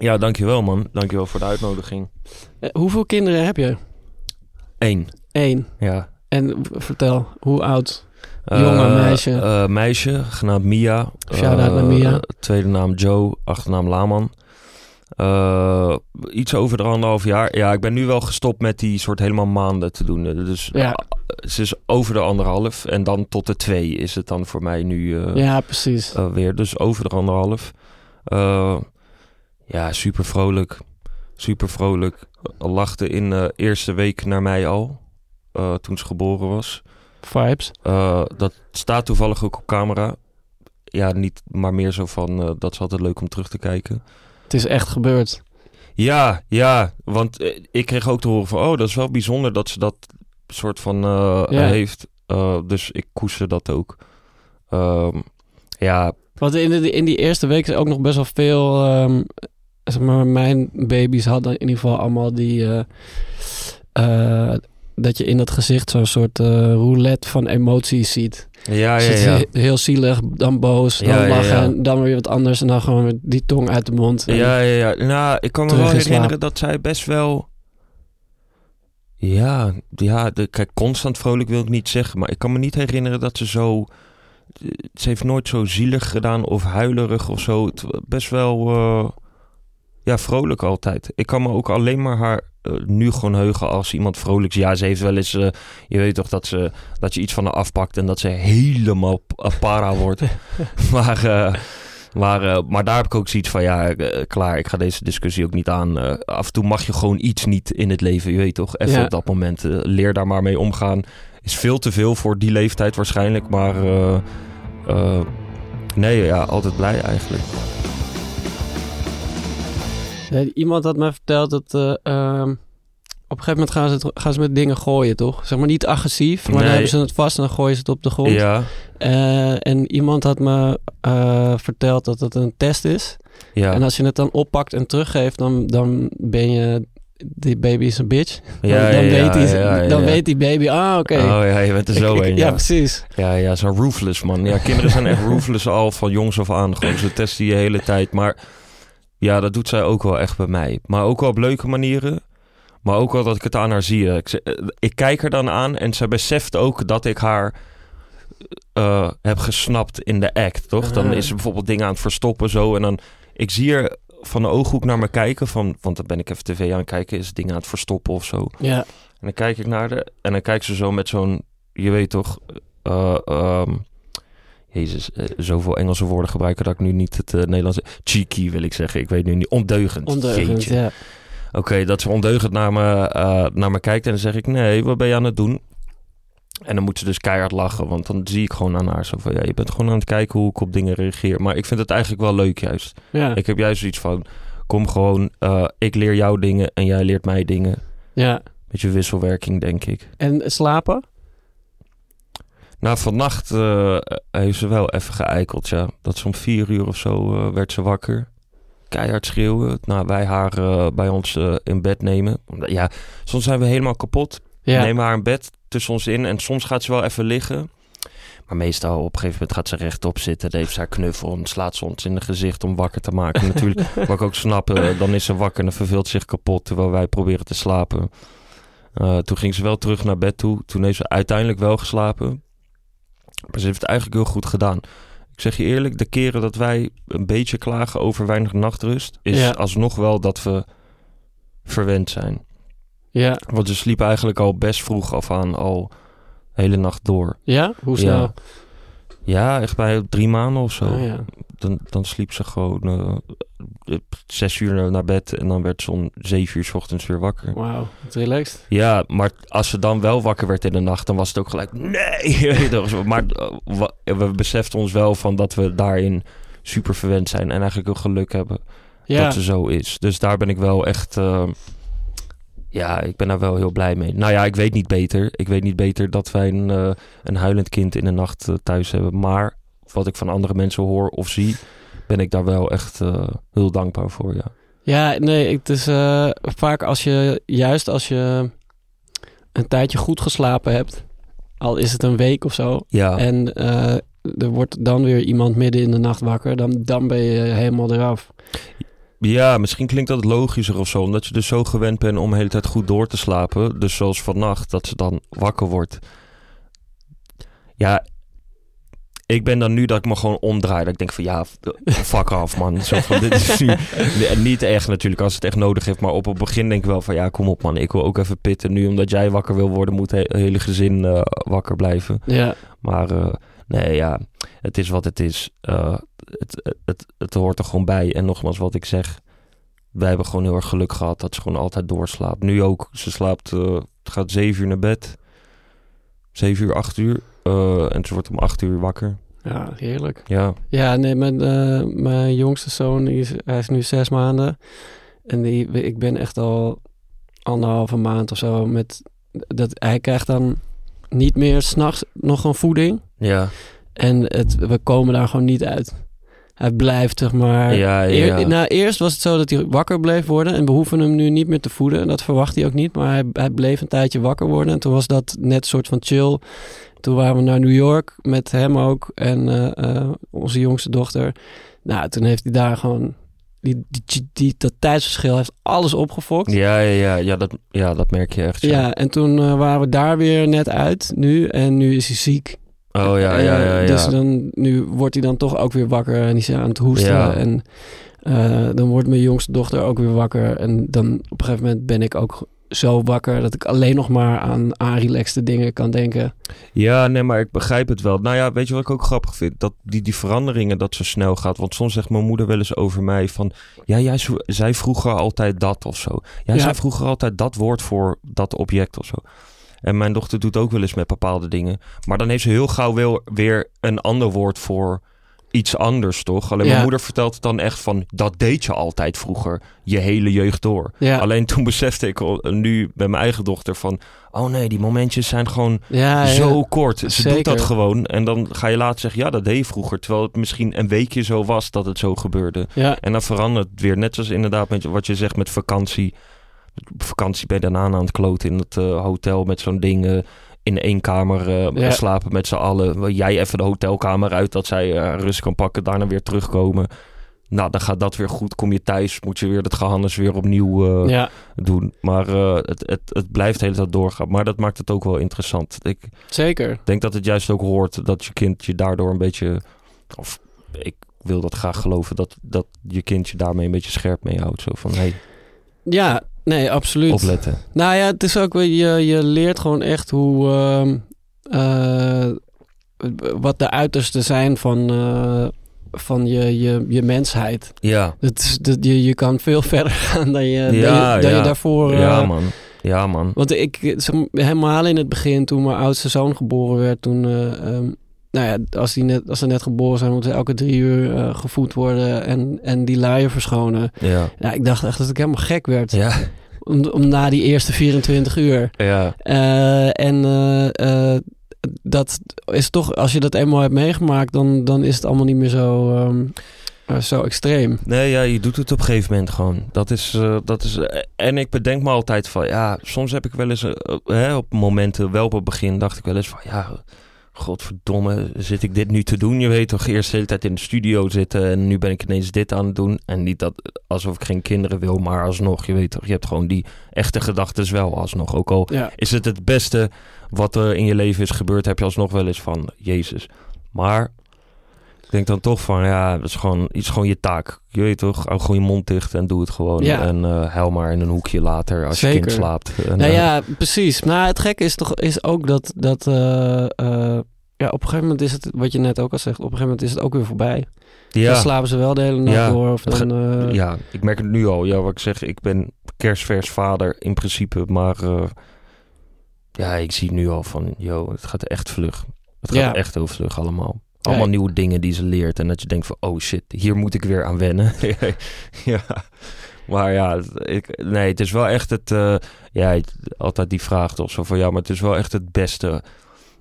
Ja, dankjewel man. Dankjewel voor de uitnodiging. Eh, hoeveel kinderen heb je? Eén. Eén. Ja. En vertel, hoe oud? Eh, meisje? eh, meisje, genaamd Mia. Shout-out naar Mia. Tweede naam Joe, achternaam Laman. Iets over de anderhalf jaar. Ja, ik ben nu wel gestopt met die soort helemaal maanden te doen. Dus Ja. ze is over de anderhalf. En dan tot de twee is het dan voor mij nu Ja, precies. weer. Dus over de anderhalf. Ja, super vrolijk. Super vrolijk. Lachte in de eerste week naar mij al. eh, toen ze geboren was. Vibes. Eh, dat staat toevallig ook op camera. Ja, niet, maar meer zo van, eh, dat is altijd leuk om terug te kijken. Het is echt gebeurd. Ja, ja, want ik kreeg ook te horen van, oh, dat is wel bijzonder dat ze dat soort van Ja. heeft. Dus ik koester dat ook. Ehm, ja, Want in, de, in die eerste week is ook nog best wel veel... ehm, zeg maar, mijn baby's hadden in ieder geval allemaal die... eh, eh, dat je in dat gezicht zo'n soort eh, roulette van emoties ziet. ja, ja, ja. he- Heel zielig, dan boos, dan Ja, lachen, ja. en dan weer wat anders. En dan gewoon die tong uit de mond. Ja, ja, ja. Nou, ik kan me wel herinneren dat zij best wel... Ja, ja de, kijk, constant vrolijk wil ik niet zeggen. Maar ik kan me niet herinneren dat ze zo... Ze heeft nooit zo zielig gedaan of huilerig of zo. Het best wel... ja, vrolijk altijd. Ik kan me ook alleen maar haar eh, nu gewoon heugen als iemand vrolijks. Ja, ze heeft wel eens... eh, je weet toch dat, ze, dat je iets van haar afpakt en dat ze helemaal p- para wordt. maar... eh, maar, eh, maar daar heb ik ook zoiets van, ja, eh, klaar, ik ga deze discussie ook niet aan. Eh, af en toe mag je gewoon iets niet in het leven, je weet toch? Even Ja. op dat moment, eh, leer daar maar mee omgaan. Is veel te veel voor die leeftijd waarschijnlijk, maar eh, eh, nee, ja, altijd blij eigenlijk. Ja, iemand had mij verteld dat eh, ehm, op een gegeven moment gaan ze, het, gaan ze met dingen gooien, toch? Zeg maar niet agressief, maar dan hebben ze het vast en dan gooien ze het op de grond. Ja, Eh, en iemand had me eh, verteld dat het een test is. ja, En als je het dan oppakt en teruggeeft, dan, dan ben je... Die baby is een bitch. ja, dan ja, weet, die, ja, dan weet die baby, ah oké. Oh ja, je bent er zo ik- een, ja, ja. precies. Ja, ja, zo'n roofless man. Ja, kinderen zijn echt roofless al van jongs af aan. Gewoon, ze testen je hele tijd. Maar ja, dat doet zij ook wel echt bij mij. Maar ook wel op leuke manieren. Maar ook wel dat ik het aan haar zie. Ik, eh, ik kijk er dan aan en zij beseft ook dat ik haar eh, heb gesnapt in de act, toch? Dan is ze bijvoorbeeld dingen aan het verstoppen zo. En dan, ik zie er van de ooghoek naar me kijken. Van, want dan ben ik even tv aan het kijken. Is dingen aan het verstoppen of zo? Ja, En dan kijk ik naar de en dan kijkt ze zo met zo'n, je weet toch, eh, ehm, Jezus, eh, zoveel Engelse woorden gebruiken dat ik nu niet het eh, Nederlandse cheeky wil ik zeggen. Ik weet nu niet, ondeugend. ondeugend. Jeetje. Ja. Oké, dat ze ondeugend naar me, eh, naar me kijkt en dan zeg ik, nee, wat ben je aan het doen? En dan moet ze dus keihard lachen, want dan zie ik gewoon aan haar zo van, ja, je bent gewoon aan het kijken hoe ik op dingen reageer. Maar ik vind het eigenlijk wel leuk juist. Ja. Ik heb juist zoiets van, kom gewoon, ik leer jou dingen en jij leert mij dingen. ja. Beetje wisselwerking, denk ik. En slapen? Nou, vannacht eh, heeft ze wel even geëikeld, ja. Dat ze om vier uur of zo eh, werd ze wakker. Keihard schreeuwen. Nou, wij haar eh, bij ons in bed nemen. Ja, soms zijn we helemaal kapot. Ja. Nemen haar in bed tussen ons in. En soms gaat ze wel even liggen. Maar meestal op een gegeven moment gaat ze rechtop zitten. Dan heeft ze haar knuffel en slaat ze ons in het gezicht om wakker te maken. Natuurlijk, wat ik ook snap, dan is ze wakker en dan verveelt zich kapot. Terwijl wij proberen te slapen. Toen ging ze wel terug naar bed toe. Toen heeft ze uiteindelijk wel geslapen. Maar ze heeft het eigenlijk heel goed gedaan. Ik zeg je eerlijk, de keren dat wij een beetje klagen over weinig nachtrust, is Ja. alsnog wel dat we verwend zijn. Ja. Want ze sliepen eigenlijk al best vroeg af aan al de hele nacht door. Ja? Hoe snel? Ja. Ja, echt bij drie maanden of zo. Ja. Dan, dan sliep ze gewoon eh, zes uur naar bed en dan werd ze om zeven uur 's ochtends weer wakker. Wauw, relaxed. Ja, maar als ze dan wel wakker werd in de nacht, dan was het ook gelijk nee. Maar eh, we beseften ons wel van dat we daarin super verwend zijn en eigenlijk ook geluk hebben Ja, dat ze zo is. Dus daar ben ik wel echt, eh, ja, ik ben daar wel heel blij mee. Nou ja, ik weet niet beter. Ik weet niet beter dat wij een, eh, een huilend kind in de nacht thuis hebben. Maar wat ik van andere mensen hoor of zie, ben ik daar wel echt eh, heel dankbaar voor. Ja. ja nee, het is eh, vaak als je, juist als je een tijdje goed geslapen hebt, al is het een week of zo, Ja. en eh, er wordt dan weer iemand midden in de nacht wakker, dan, dan ben je helemaal eraf. Ja, misschien klinkt dat logischer of zo. Omdat je dus zo gewend bent om de hele tijd goed door te slapen. Dus zoals vannacht, dat ze dan wakker wordt. Ja, ik ben dan nu dat ik me gewoon omdraai. Dat ik denk van ja, fuck af man. Zo van, dit is nu... Niet echt natuurlijk als het echt nodig heeft. Maar op het begin denk ik wel van ja, kom op man. Ik wil ook even pitten. Nu omdat jij wakker wil worden, moet het hele gezin eh, wakker blijven. Ja, Maar eh, nee, ja, het is wat het is. Eh, het, het, het, het hoort er gewoon bij. En nogmaals, wat ik zeg, wij hebben gewoon heel erg geluk gehad dat ze gewoon altijd doorslaapt. Nu ook, ze slaapt, gaat zeven uur naar bed. Zeven uur, acht uur. Eh, en ze wordt om acht uur wakker. ja, heerlijk. Ja, Ja, nee, mijn, eh, mijn jongste zoon, die is, hij is nu zes maanden. En die, ik ben echt al anderhalve maand of zo met... Dat, hij krijgt dan niet meer s'nachts nog een voeding. ja, En het, we komen daar gewoon niet uit. Hij blijft, zeg maar... ja, ja. Eer- ja. nou, eerst was het zo dat hij wakker bleef worden. En we hoeven hem nu niet meer te voeden. En dat verwacht hij ook niet. Maar hij, hij bleef een tijdje wakker worden. En toen was dat net een soort van chill. Toen waren we naar New York met hem ook. En eh, eh, onze jongste dochter. Nou, toen heeft hij daar gewoon... Die, die, die, dat tijdsverschil heeft alles opgefokt. Ja, ja, ja, ja, dat, ja, dat merk je echt. Ja, en toen eh, waren we daar weer net uit nu. En nu is hij ziek. Oh ja, ja, ja. ja. Dus dan, nu wordt hij dan toch ook weer wakker en die is aan het hoesten. En dan wordt mijn jongste dochter ook weer wakker. En dan op een gegeven moment ben ik ook zo wakker dat ik alleen nog maar aan aanrelaxte dingen kan denken. Ja, nee, maar ik begrijp het wel. Nou ja, weet je wat ik ook grappig vind? Dat die, die veranderingen, dat zo snel gaat. Want soms zegt mijn moeder wel eens over mij van... Ja, jij zei vroeger altijd dat of zo. Jij Ja. zei vroeger altijd dat woord voor dat object of zo. En mijn dochter doet ook wel eens met bepaalde dingen. Maar dan heeft ze heel gauw wel weer een ander woord voor iets anders, toch? Alleen Ja. mijn moeder vertelt het dan echt van... Dat deed je altijd vroeger, je hele jeugd door. Ja, Alleen toen besefte ik nu bij mijn eigen dochter van... Oh nee, die momentjes zijn gewoon ja, zo kort. Ze Zeker. doet dat gewoon. En dan ga je later zeggen, ja, dat deed je vroeger. Terwijl het misschien een weekje zo was dat het zo gebeurde. Ja, En dan verandert het weer. Net zoals inderdaad met wat je zegt met vakantie. Op vakantie ben je daarna aan het kloten in het eh, hotel met zo'n ding... eh, in één kamer eh, Ja. slapen met z'n allen. Jij even de hotelkamer uit, dat zij eh, rust kan pakken. Daarna weer terugkomen. Nou, dan gaat dat weer goed. Kom je thuis, moet je weer het gehannes weer opnieuw eh, ja, doen. Maar het, het, het blijft de hele tijd doorgaan. Maar dat maakt het ook wel interessant. Ik, zeker. denk dat het juist ook hoort dat je kind je daardoor een beetje. Of ik wil dat graag geloven dat, dat je kind je daarmee een beetje scherp mee houdt. Zo van hey, Ja, nee, absoluut. opletten. Nou ja, het is ook je, je leert gewoon echt hoe, ehm, eh, wat de uitersten zijn van, eh, van je, je, je mensheid. Ja, dat je, je kan veel verder gaan dan je, dan Ja, je, dan ja. je daarvoor... ja eh, man. Ja man. Want ik, helemaal in het begin, toen mijn oudste zoon geboren werd, toen, eh, ehm, nou ja, als, die net, als ze net geboren zijn, moeten ze elke drie uur eh, gevoed worden en, en die luier verschonen. Ja. Ja, ik dacht echt dat ik helemaal gek werd. Ja. Om, om na die eerste 24 uur. Ja. Eh, en eh, dat is toch, als je dat eenmaal hebt meegemaakt, dan, dan is het allemaal niet meer zo, ehm, eh, zo extreem. Nee, ja, je doet het op een gegeven moment gewoon. Dat is, dat is, en ik bedenk me altijd van, ja, soms heb ik wel eens, hè, op momenten, wel op het begin, dacht ik wel eens van, ja, godverdomme, zit ik dit nu te doen? Je weet toch, eerst de hele tijd in de studio zitten en nu ben ik ineens dit aan het doen. En niet dat, alsof ik geen kinderen wil, maar alsnog, je weet toch, je hebt gewoon die echte gedachten wel alsnog. Ook al Ja, is het het beste wat er in je leven is gebeurd, heb je alsnog wel eens van, Jezus. Maar Ik denk dan toch van, ja, dat is gewoon, iets gewoon je taak. Je weet toch, hou gewoon je mond dicht en doe het gewoon. Ja. En eh huil maar in een hoekje later als je kind slaapt. En, Nou eh, ja, precies. Nou, het gekke is toch is ook dat, dat eh, ja, op een gegeven moment is het, wat je net ook al zegt, op een gegeven moment is het ook weer voorbij. Dan ja, slapen ze wel de hele nacht Ja, door. Of dan, ja, ik merk het nu al. Ja, wat ik zeg, ik ben kerstvers vader in principe. Maar ja, ik zie nu al van, yo, het gaat echt vlug. Het gaat Ja. echt heel vlug allemaal. Allemaal Ja, nieuwe dingen die ze leert. En dat je denkt van, oh shit, hier moet ik weer aan wennen. ja. Maar ja, het- ik, nee, het is wel echt het... eh, ja, altijd die vraag toch zo van... Ja, maar het is wel echt het beste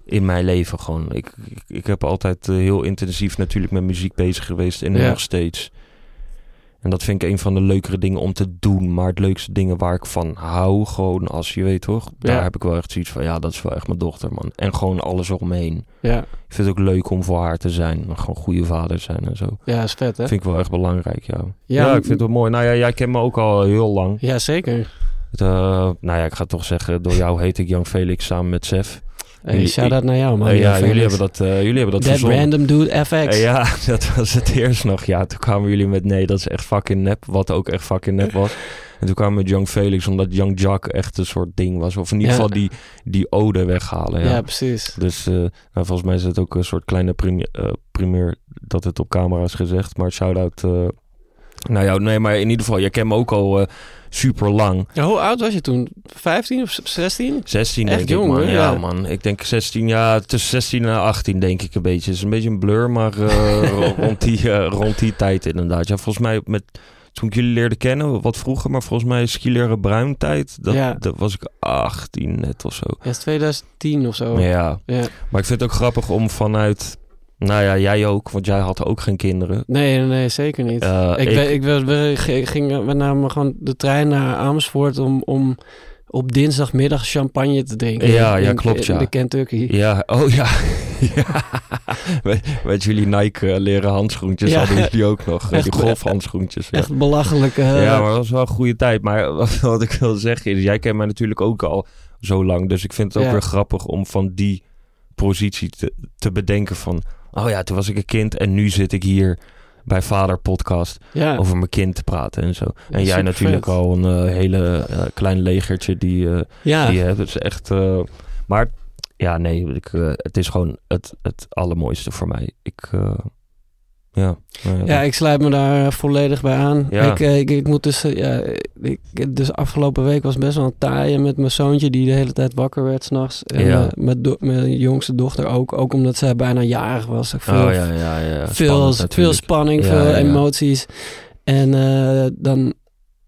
in mijn leven gewoon. Ik, ik, ik heb altijd eh, heel intensief natuurlijk met muziek bezig geweest. En Ja. nog steeds. En dat vind ik een van de leukere dingen om te doen. Maar het leukste dingen waar ik van hou, gewoon als je weet toch. Daar Ja. heb ik wel echt zoiets van, ja, dat is wel echt mijn dochter, man. En gewoon alles eromheen. ja, Ik vind het ook leuk om voor haar te zijn. Gewoon goede vader zijn en zo. ja, is vet hè? Vind ik wel echt belangrijk, ja. Ja, Ja, ik vind het wel mooi. Nou ja, jij kent me ook al heel lang. Ja, zeker. Het, eh, nou ja, ik ga toch zeggen, door jou heet ik Jan Felix samen met Sef. Hey, shout-out naar jou man. Eh, ja, jullie hebben dat, eh, jullie hebben dat That random dude FX. Eh, ja, dat was het eerst nog. Ja, toen kwamen jullie met nee, dat is echt fucking nep. Wat ook echt fucking nep was. En toen kwamen we met Young Felix, omdat Young Jack echt een soort ding was. Of in ieder Ja. geval die, die ode weghalen. Ja. Ja, precies. Dus nou, volgens mij is het ook een soort kleine prime- primeur dat het op camera is gezegd. Maar shout-out nou ja, nee, maar in ieder geval, jij kent me ook al super lang. Ja, hoe oud was je toen? 15 of 16? 16 Echt denk jong, ik, man. Ja, man. Ik denk 16, ja, tussen 16 en 18 denk ik een beetje. Het is een beetje een blur, maar eh, rond, die, eh, rond die tijd inderdaad. Ja, volgens mij met, toen ik jullie leerde kennen, wat vroeger, maar volgens mij skileren bruin tijd, dat, Ja. dat was ik 18 net of zo. Ja, is 2010 of zo. Ja, Ja. maar ik vind het ook grappig om vanuit, nou ja, jij ook, want jij had ook geen kinderen. Nee, nee, zeker niet. Eh, ik, weet- ik, we, gingen, we namen gewoon de trein naar Amersfoort om, om op dinsdagmiddag champagne te drinken. Ja, ja, klopt, in ja. De Kentucky. Ja, oh ja. ja. Met, met jullie Nike eh, leren handschoentjes Ja. hadden jullie ook nog. Echt- die golfhandschoentjes. Ja. Echt belachelijk. eh, ja, maar dat was wel een goede tijd. Maar wat, wat ik wil zeggen is, jij kent mij natuurlijk ook al zo lang. Dus ik vind het ook weer grappig om van die positie te, te bedenken van... Oh ja, toen was ik een kind en nu zit ik hier bij Vader Podcast ja. over mijn kind te praten en zo. En jij natuurlijk vet. al een eh, hele eh, klein legertje die... eh, ja. die je hebt. Het is echt. maar ja, nee, ik, het is gewoon het, het allermooiste voor mij. Ik. Ja. nou Ja, ik sluit me daar eh, volledig bij aan. Ja. Ik, eh, ik, ik moet dus, eh, ja, ik, dus afgelopen week was best wel een taaie met mijn zoontje die de hele tijd wakker werd s'nachts. En Ja. met do- mijn jongste dochter ook, ook omdat zij bijna jarig was. Veel, oh ja, ja, ja. veel, Spannend veel spanning, Ja, veel ja, ja. emoties. En dan,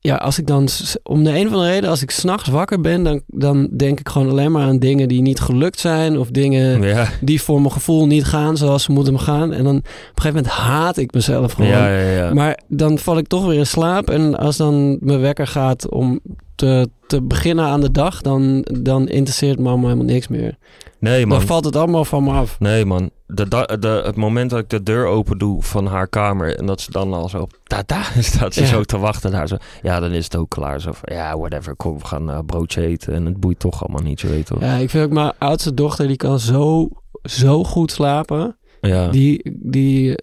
ja, als ik dan, om de een of andere reden, als ik s'nachts wakker ben, dan, dan denk ik gewoon alleen maar aan dingen die niet gelukt zijn. Of dingen Ja, die voor mijn gevoel niet gaan zoals ze moeten gaan. En dan op een gegeven moment haat ik mezelf gewoon. ja, ja, ja. Maar dan val ik toch weer in slaap. En als dan mijn wekker gaat om te, te beginnen aan de dag, dan, dan interesseert me allemaal helemaal niks meer. nee, man. Dan valt het allemaal van me af. Nee, man. De, da- de, het moment dat ik de deur open doe van haar kamer en dat ze dan al zo tada staat ze Ja. zo te wachten daar zo. Ja, dan is het ook klaar. Zo van, ja, whatever. Kom, we gaan eh, broodje eten en het boeit toch allemaal niet, je weet toch? Ja, ik vind ook mijn oudste dochter, die kan zo, zo goed slapen. Ja. Die, die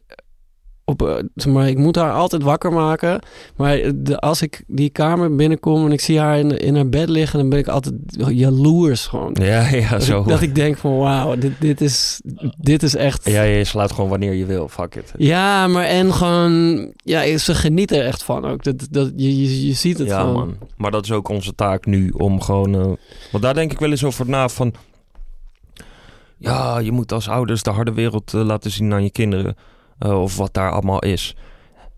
op, eh, maar, ik moet haar altijd wakker maken. Maar de, als ik die kamer binnenkom en ik zie haar in, in haar bed liggen, dan ben ik altijd jaloers gewoon. Ja, ja, Dat zo. ik, dat ik denk van wauw, dit, dit, is, dit is echt... Ja, je slaat gewoon wanneer je wil. Fuck it. Ja, maar en gewoon... Ja, ze genieten er echt van ook. Dat, dat, je, je, je ziet het ja, gewoon. man. Maar dat is ook onze taak nu om gewoon. eh, want daar denk ik wel eens over na van. Ja, je moet als ouders de harde wereld eh, laten zien aan je kinderen. Eh, of wat daar allemaal is.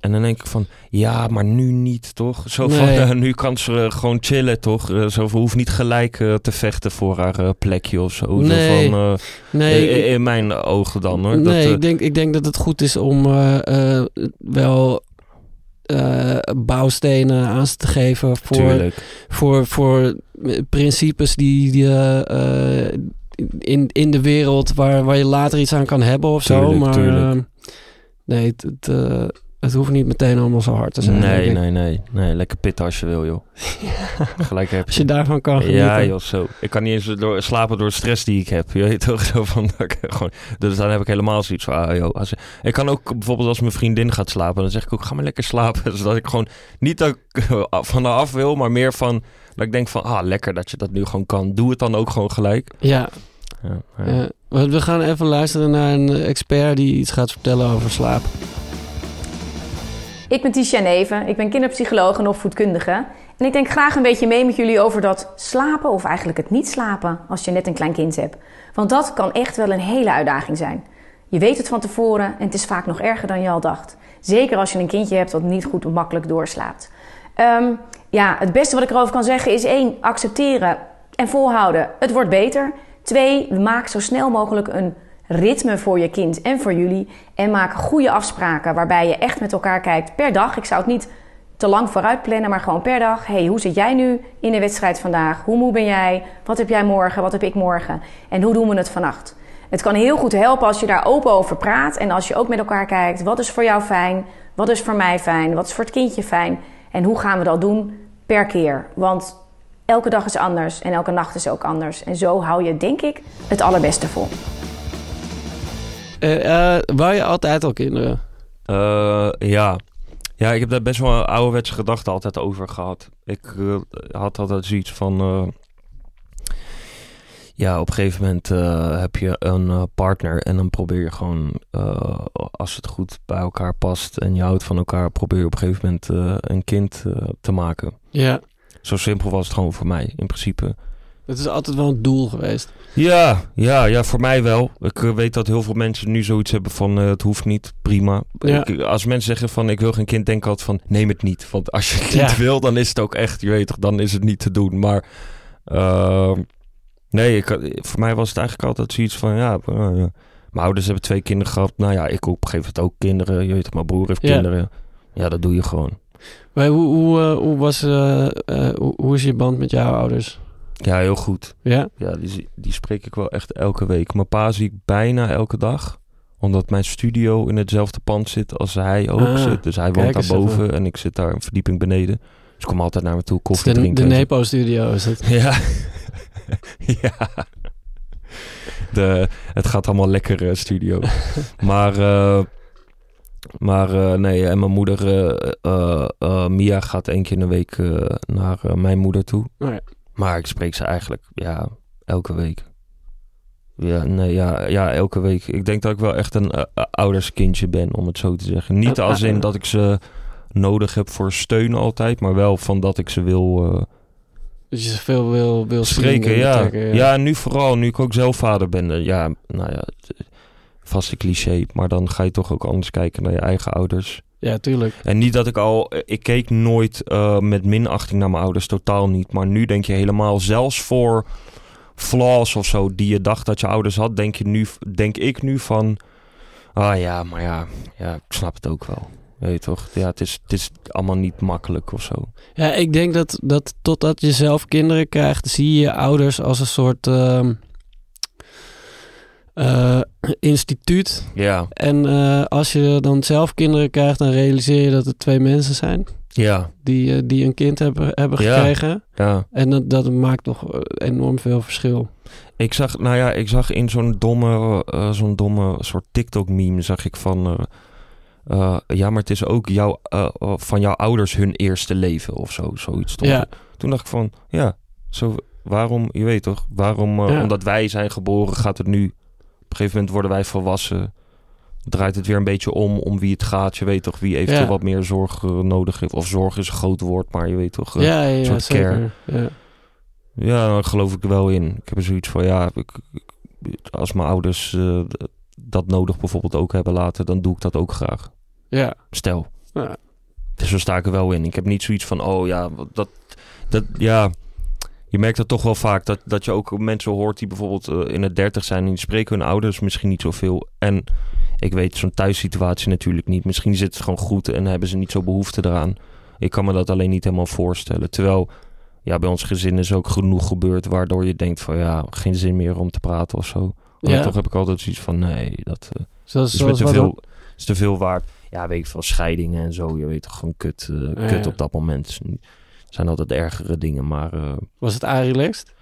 En dan denk ik van, ja, maar nu niet, toch? Zo van, Nee. nu kan ze gewoon chillen, toch? Eh, zo hoeft niet gelijk eh, te vechten voor haar plekje of zo. Zo Nee. van, Nee, in, mijn ogen dan, hoor. nee dat, ik, denk, ik denk dat het goed is om wel bouwstenen aan ze te geven voor, tuurlijk. voor, voor principes die, die in, in de wereld waar, waar je later iets aan kan hebben of zo. Tuurlijk, maar tuurlijk. Nee, het, het, eh, het hoeft niet meteen allemaal zo hard te zijn. Nee, nee, nee, nee. Lekker pitten als je wil, joh. Gelijk heb Als je daarvan kan genieten. Ja, joh, zo. Ik kan niet eens door, slapen door de stress die ik heb. Je weet toch zo van dat ik gewoon. Dus dan heb ik helemaal zoiets van. Ah, joh, als, ik kan ook bijvoorbeeld als mijn vriendin gaat slapen, dan zeg ik ook: ga maar lekker slapen. Zodat ik gewoon niet dat ik van af wil, maar meer van dat ik denk van ah, lekker dat je dat nu gewoon kan. Doe het dan ook gewoon gelijk. Ja, Ja, ja. We gaan even luisteren naar een expert die iets gaat vertellen over slaap. Ik ben Tisha Neven, ik ben kinderpsycholoog en opvoedkundige. En ik denk graag een beetje mee met jullie over dat slapen, of eigenlijk het niet slapen, als je net een klein kind hebt. Want dat kan echt wel een hele uitdaging zijn. Je weet het van tevoren en het is vaak nog erger dan je al dacht. Zeker als je een kindje hebt dat niet goed makkelijk doorslaapt. Ehm, ja, het beste wat ik erover kan zeggen is één, accepteren en volhouden. Het wordt beter. Twee, maak zo snel mogelijk een ritme voor je kind en voor jullie. En maak goede afspraken waarbij je echt met elkaar kijkt per dag. Ik zou het niet te lang vooruit plannen, maar gewoon per dag. hey, hoe zit jij nu in de wedstrijd vandaag? Hoe moe ben jij? Wat heb jij morgen? Wat heb ik morgen? En hoe doen we het vannacht? Het kan heel goed helpen als je daar open over praat en als je ook met elkaar kijkt. Wat is voor jou fijn? Wat is voor mij fijn? Wat is voor het kindje fijn? En hoe gaan we dat doen per keer? Want elke dag is anders en elke nacht is ook anders. En zo hou je, denk ik, het allerbeste vol. Eh eh, wou je altijd al kinderen? Eh, ja. Ja, ik heb daar best wel een ouderwetse gedachte altijd over gehad. Ik had altijd zoiets van... eh, ja, op een gegeven moment eh, heb je een partner en dan probeer je gewoon... eh, als het goed bij elkaar past en je houdt van elkaar... probeer je op een gegeven moment eh, een kind eh, te maken. Ja, Zo simpel was het gewoon voor mij, in principe. het is altijd wel een doel geweest. Ja, ja, ja, voor mij wel. Ik eh, weet dat heel veel mensen nu zoiets hebben van eh, het hoeft niet, prima. Ja. Ik- als mensen zeggen van ik wil geen kind, denk ik altijd van neem het niet. Want als je kind Ja. wil, dan is het ook echt, je weet toch, dan is het niet te doen. Maar eh, nee, ik, voor mij was het eigenlijk altijd zoiets van ja, eh, mijn ouders hebben twee kinderen gehad. Nou ja, ik op een gegeven moment ook kinderen. Je weet toch, mijn broer heeft Ja. kinderen. Ja, dat doe je gewoon. Maar hoe, hoe, eh, hoe, was, eh, eh, hoe, hoe is je band met jouw ouders? Ja, heel goed. Ja? Ja, die, die spreek ik wel echt elke week. Mijn pa zie ik bijna elke dag. Omdat mijn studio in hetzelfde pand zit als hij ook Ah, zit. Dus hij woont daarboven even. en ik zit daar een verdieping beneden. Dus ik kom altijd naar me toe koffie de, de drinken. en zo. Nepo-studio is het. Ja. ja. De, het gaat allemaal lekker studio. maar maar eh, nee, en mijn moeder, eh, eh, Mia, gaat één keer in de week naar mijn moeder toe. Oh ja. Maar ik spreek ze eigenlijk, ja, elke week. Ja, nee, ja, ja, elke week. Ik denk dat ik wel echt een ouderskindje ben, om het zo te zeggen. Niet als in dat ik ze nodig heb voor steun altijd, maar wel van dat ik ze wil Dat je zoveel wil, wil spreken. en Ja. Ja. en nu vooral, nu ik ook zelf vader ben. Ja, nou ja, het- vaste cliché, maar dan ga je toch ook anders kijken naar je eigen ouders. Ja, tuurlijk. En niet dat ik al, ik keek nooit eh, met minachting naar mijn ouders, totaal niet. Maar nu denk je helemaal, zelfs voor flaws of zo die je dacht dat je ouders had, denk, je nu, denk ik nu van, ah ja, maar ja, ja, ik snap het ook wel. Weet je toch? Ja, het is, het is allemaal niet makkelijk of zo. Ja, ik denk dat, dat totdat je zelf kinderen krijgt, zie je je ouders als een soort ehm, eh, instituut. Ja, En eh, als je dan zelf kinderen krijgt, dan realiseer je dat het twee mensen zijn ja, die, eh, die een kind hebben, hebben gekregen. ja. En dat, dat maakt toch enorm veel verschil. Ik zag, nou ja, ik zag in zo'n domme, zo'n domme soort TikTok-meme, zag ik van, ja, maar het is ook jouw, van jouw ouders hun eerste leven of zo, zoiets. stond Ja. Toen dacht ik van, ja, zo, waarom, je weet toch, waarom, Ja. omdat wij zijn geboren, gaat het nu, een gegeven moment worden wij volwassen, draait het weer een beetje om, om wie het gaat. Je weet toch, wie eventueel Ja. wat meer zorg eh, nodig heeft. Of zorg is een groot woord, maar je weet toch, eh, ja, ja, soort zeker. Ja. ja, daar geloof ik er wel in. Ik heb er zoiets van, ja, ik, ik- als mijn ouders eh, dat nodig bijvoorbeeld ook hebben laten, dan doe ik dat ook graag. ja. Stel. Ja. Dus zo sta ik er wel in. Ik heb niet zoiets van, oh ja, dat, dat ja. Je merkt dat toch wel vaak, dat, dat je ook mensen hoort die bijvoorbeeld eh, in het dertig zijn en die spreken hun ouders misschien niet zoveel. En ik weet zo'n thuissituatie natuurlijk niet. Misschien zit het gewoon goed en hebben ze niet zo behoefte eraan. Ik kan me dat alleen niet helemaal voorstellen. Terwijl, ja, bij ons gezin is ook genoeg gebeurd waardoor je denkt van, ja, geen zin meer om te praten of zo. Maar Ja. toch heb ik altijd zoiets van, nee, dat... eh, Zoals, is te veel, is te veel waard. ja, weet ik veel, scheidingen en zo. Je weet toch, gewoon kut, eh, Ja, kut op dat moment. Zijn altijd ergere dingen, maar... eh, Was het relaxed?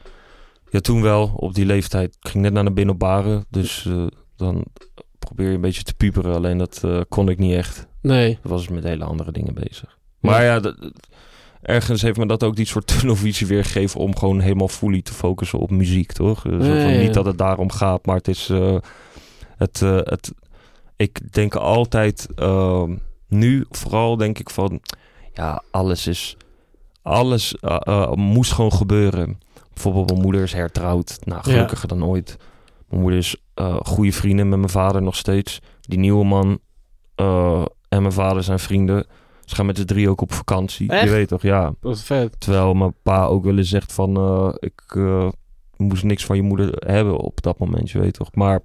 ja, toen wel, op die leeftijd. Ik ging net naar de binnen op baren, dus eh, dan probeer je een beetje te puperen. Alleen dat eh, kon ik niet echt. Nee. Ik was met hele andere dingen bezig. Maar ja, dat- ergens heeft me dat ook die soort tunnelvisie weer gegeven om gewoon helemaal fully te focussen op muziek, toch? Dus Ja, van ja, Niet dat het daarom gaat, maar het is... het, het, ik denk altijd, ehm, nu vooral denk ik van... Ja, alles is... Alles eh, eh, moest gewoon gebeuren. Bijvoorbeeld mijn moeder is hertrouwd. Nou, Ja. gelukkiger dan ooit. Mijn moeder is eh goede vrienden met mijn vader nog steeds. Die nieuwe man en mijn vader zijn vrienden. Ze gaan met de drie ook op vakantie. Echt? Je weet toch, ja. Wat vet. Terwijl mijn pa ook wel eens zegt van... ik moest niks van je moeder hebben op dat moment, je weet toch. Maar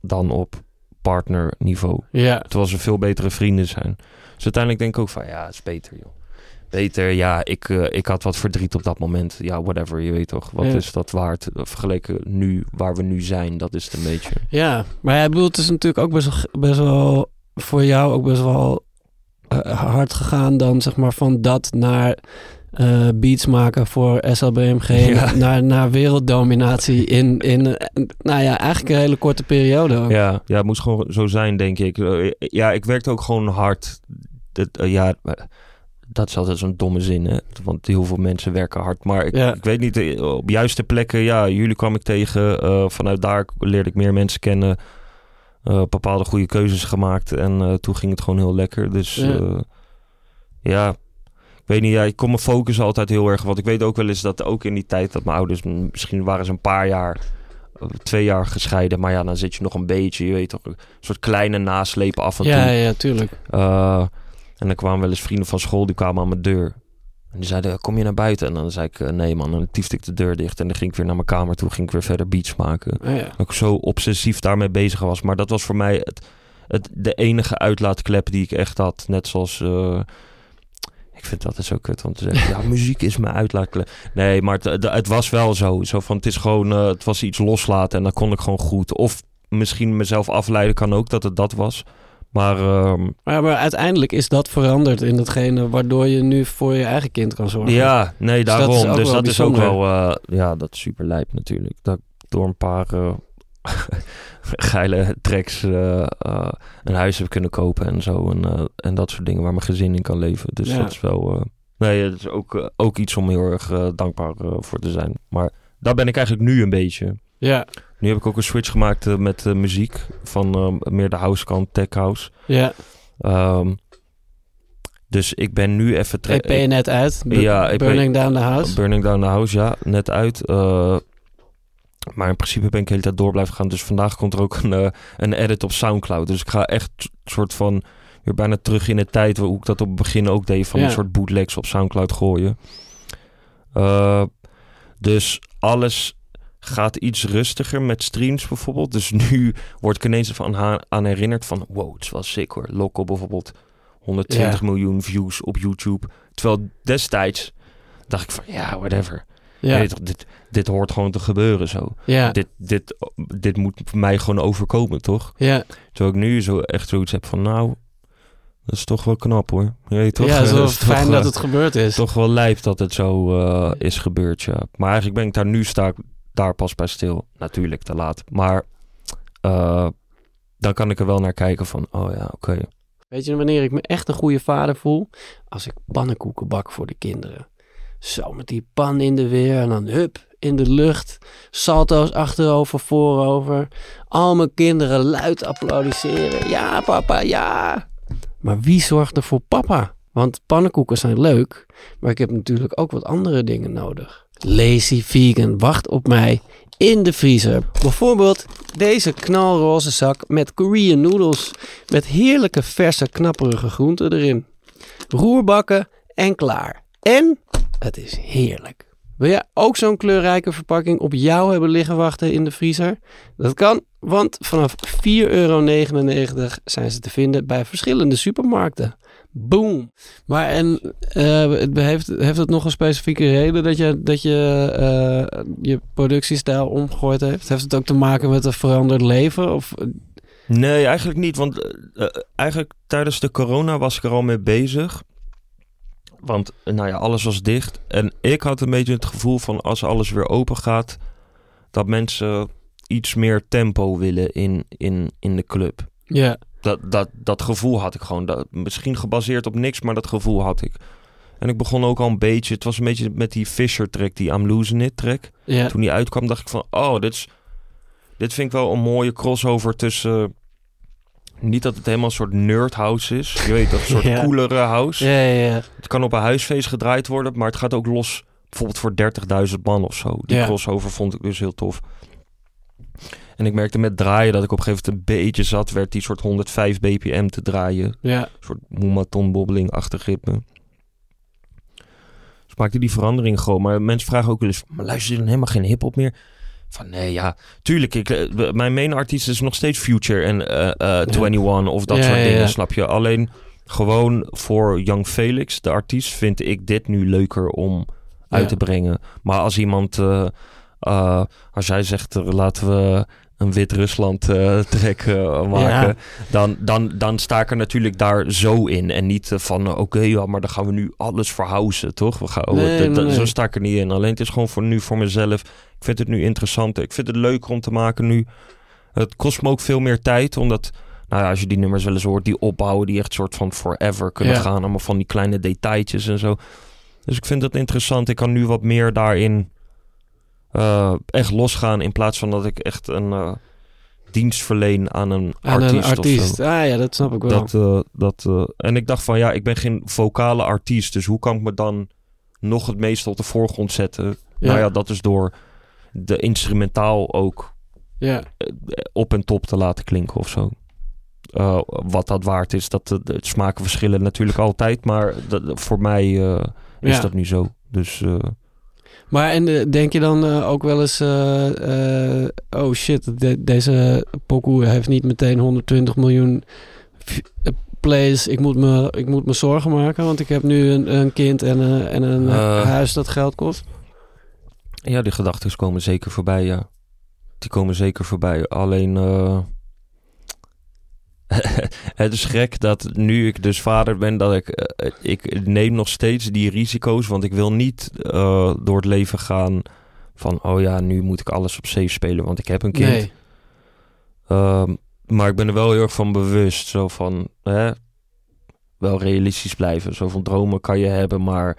dan op partnerniveau. Ja. Terwijl ze veel betere vrienden zijn. Dus uiteindelijk denk ik ook van... Ja, het is beter, joh. Beter, ja, ik, eh, ik had wat verdriet op dat moment. Ja, whatever, je weet toch. Wat Ja. is dat waard? Vergeleken nu, waar we nu zijn, dat is het een beetje. Ja, maar ja, ik bedoel, het is natuurlijk ook best wel, best wel voor jou ook best wel eh, hard gegaan dan zeg maar van dat naar eh, beats maken voor SLBMG Ja. naar, naar werelddominatie in, in nou ja, eigenlijk een hele korte periode ook. Ja, ja, het moest gewoon zo zijn, denk ik. Ja, ik werkte ook gewoon hard. Dat, ja, dat is altijd zo'n domme zin, hè? Want heel veel mensen werken hard. Maar ik, Ja. ik weet niet, eh, op juiste plekken, ja, jullie kwam ik tegen. eh, vanuit daar leerde ik meer mensen kennen. eh, bepaalde goede keuzes gemaakt. En toen ging het gewoon heel lekker. Dus Ja. ja, ja ik weet niet, ja, ik kon me focussen altijd heel erg. Want ik weet ook wel eens dat ook in die tijd dat mijn ouders, misschien waren ze een paar jaar twee jaar gescheiden. Maar ja, dan zit je nog een beetje, je weet toch, een soort kleine naslepen af en ja, toe. ja, tuurlijk. Eh, en dan kwamen wel eens vrienden van school, die kwamen aan mijn deur. En die zeiden, kom je naar buiten? En dan zei ik, nee man. En dan tiefde ik de deur dicht. En dan ging ik weer naar mijn kamer toe, ging ik weer verder beats maken. Ja. Dat ik zo obsessief daarmee bezig was. Maar dat was voor mij het, het, de enige uitlaatklep die ik echt had. Net zoals... eh, ik vind dat altijd zo kut om te zeggen. Ja, muziek is mijn uitlaatklep. Nee, maar het, het, het was wel zo. Zo van, het is gewoon... eh, het was iets loslaten en dan kon ik gewoon goed. Of misschien mezelf afleiden kan ook dat het dat was. Maar ehm, Maar, maar uiteindelijk is dat veranderd in datgene waardoor je nu voor je eigen kind kan zorgen. Ja, nee, Dus dat is daarom. ook Dus wel dat is ook wel, eh, ja, dat is super lijp natuurlijk. Dat door een paar eh, geile tracks eh, een huis heb kunnen kopen en zo. En, en dat soort dingen waar mijn gezin in kan leven. Dus Ja. dat is wel, nee, dat is ook, ook iets om heel erg dankbaar voor te zijn. Maar daar ben ik eigenlijk nu een beetje. Ja, Nu heb ik ook een switch gemaakt eh, met eh, muziek. Van eh, meer de house kant, tech house. ja. Ehm, dus ik ben nu even... EP net uit. Ja, EP Burning Down the House. Burning Down the House, ja, net uit. Eh, maar in principe ben ik de hele tijd door blijven gaan. Dus vandaag komt er ook een, een edit op Soundcloud. Dus ik ga echt een soort van weer bijna terug in de tijd... hoe ik dat op het begin ook deed... van Ja. een soort bootlegs op Soundcloud gooien. Dus alles gaat iets rustiger met streams bijvoorbeeld. Dus nu word ik ineens van aan herinnerd van... wow, het is wel sick hoor. Local bijvoorbeeld 120 miljoen views op YouTube. Terwijl destijds dacht ik van ja, whatever. Ja, dit, dit hoort gewoon te gebeuren zo. ja, Dit, dit, dit moet mij gewoon overkomen, toch? ja. Terwijl ik nu zo echt zoiets heb van nou, dat is toch wel knap hoor. Je weet toch, ja, toch, fijn dat het gebeurd is. toch wel lijp dat het zo eh, is gebeurd, ja. Maar eigenlijk ben ik daar nu sta ik daar pas bij stil. Natuurlijk te laat. Maar eh, dan kan ik er wel naar kijken van, oh ja, oké. Weet je wanneer ik me echt een goede vader voel? Als ik pannenkoeken bak voor de kinderen. Zo met die pan in de weer en dan hup in de lucht. Salto's achterover, voorover. Al mijn kinderen luid applaudisseren. Ja, papa, ja. Maar wie zorgt er voor papa? Want pannenkoeken zijn leuk, maar ik heb natuurlijk ook wat andere dingen nodig. Lazy Vegan wacht op mij in de vriezer. Bijvoorbeeld deze knalroze zak met Korean noodles. Met heerlijke verse knapperige groenten erin. Roerbakken en klaar. En het is heerlijk. Wil jij ook zo'n kleurrijke verpakking op jou hebben liggen wachten in de vriezer? Dat kan, want vanaf 4,99 euro zijn ze te vinden bij verschillende supermarkten. Boom. Maar en eh, heeft, heeft het nog een specifieke reden dat je, dat je eh, je productiestijl omgegooid heeft? Heeft het ook te maken met een veranderd leven? Of, Nee, eigenlijk niet. Want eh, eigenlijk tijdens de corona was ik er al mee bezig. Want nou ja, alles was dicht. En ik had een beetje het gevoel van als alles weer open gaat, dat mensen iets meer tempo willen in, in, in de club. Ja, Dat, dat, dat gevoel had ik gewoon. Dat, misschien gebaseerd op niks, maar dat gevoel had ik. En ik begon ook al een beetje. Het was een beetje met die Fisher track, die I'm Losing It track. ja. Toen die uitkwam, dacht ik van, oh, dit, is, dit vind ik wel een mooie crossover tussen... niet dat het helemaal een soort nerd house is. Je weet, dat een soort Ja. coolere house. Ja, ja, ja. Het kan op een huisfeest gedraaid worden, maar het gaat ook los. Bijvoorbeeld voor 30.000 man of zo. Die crossover vond ik dus heel tof. En ik merkte met draaien dat ik op een gegeven moment een beetje zat werd die soort 105 bpm te draaien. ja. Een soort moematon bobbeling-achtig ritme. Dus maakte die verandering gewoon. Maar mensen vragen ook wel eens, maar luister je dan helemaal geen hip-hop meer? Van nee, ja, tuurlijk. Ik, eh, mijn main artiest is nog steeds Future en eh eh 21 of dat Ja, soort dingen, ja. snap je? Alleen gewoon voor Young Felix, de artiest, vind ik dit nu leuker om uit te brengen. Maar als iemand, eh, eh, als jij zegt, laten we een Wit-Rusland eh track eh, maken, Ja. dan, dan, dan sta ik er natuurlijk daar zo in. En niet eh, van, oké, ja, maar dan gaan we nu alles verhousen, toch? We gaan, oh, Nee, nee, Zo sta ik er niet in. Alleen het is gewoon voor nu, voor mezelf. Ik vind het nu interessant. Ik vind het leuker om te maken nu. Het kost me ook veel meer tijd, omdat... Nou ja, als je die nummers wel eens hoort, die opbouwen, die echt soort van forever kunnen Ja. gaan. Allemaal van die kleine detailtjes en zo. Dus ik vind dat interessant. Ik kan nu wat meer daarin eh, echt losgaan. In plaats van dat ik echt een eh, dienst verleen aan een Aan artiest. een artiest. Ah ja, dat snap ik wel. Dat, eh, dat, en ik dacht van ja, ik ben geen vocale artiest. Dus hoe kan ik me dan nog het meeste op de voorgrond zetten? ja. Nou ja, dat is door de instrumentaal ook ja. op en top te laten klinken of zo. Wat dat waard is, dat de, smaken verschillen natuurlijk altijd. Maar dat, voor mij is Ja. dat nu zo. Dus Maar en eh, denk je dan eh, ook wel eens... eh, oh shit, de- deze pokoe heeft niet meteen 120 miljoen plays. Ik moet, me, ik moet me zorgen maken, want ik heb nu een, een kind en, een- en een huis dat geld kost. ja, die gedachten komen zeker voorbij, ja. Die komen zeker voorbij. Alleen... het is gek dat nu ik dus vader ben, dat ik, eh, ik neem nog steeds die risico's. Want ik wil niet eh, door het leven gaan van, oh ja, nu moet ik alles op safe spelen, want ik heb een kind. Nee. Ehm, maar ik ben er wel heel erg van bewust. Zo van, hè, wel realistisch blijven. Zo van dromen kan je hebben, maar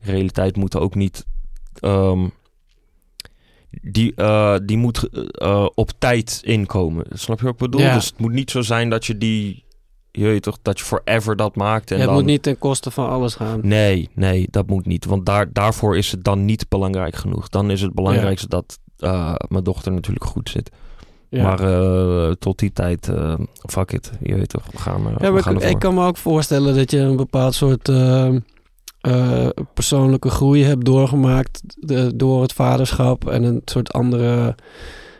realiteit moet ook niet... ehm, die, eh, die moet eh, op tijd inkomen. Snap je wat ik bedoel? Ja. Dus het moet niet zo zijn dat je die... Je weet toch, dat je forever dat maakt. En Ja, het dan, moet niet ten koste van alles gaan. Nee, nee, dat moet niet. Want daar, daarvoor is het dan niet belangrijk genoeg. Dan is het belangrijkste dat eh, mijn dochter natuurlijk goed zit. Ja. Maar eh, tot die tijd, eh, fuck it. Je weet toch, we gaan, eh, Ja, we gaan ik, ik kan me ook voorstellen dat je een bepaald soort eh, persoonlijke groei hebt doorgemaakt de- door het vaderschap en een soort andere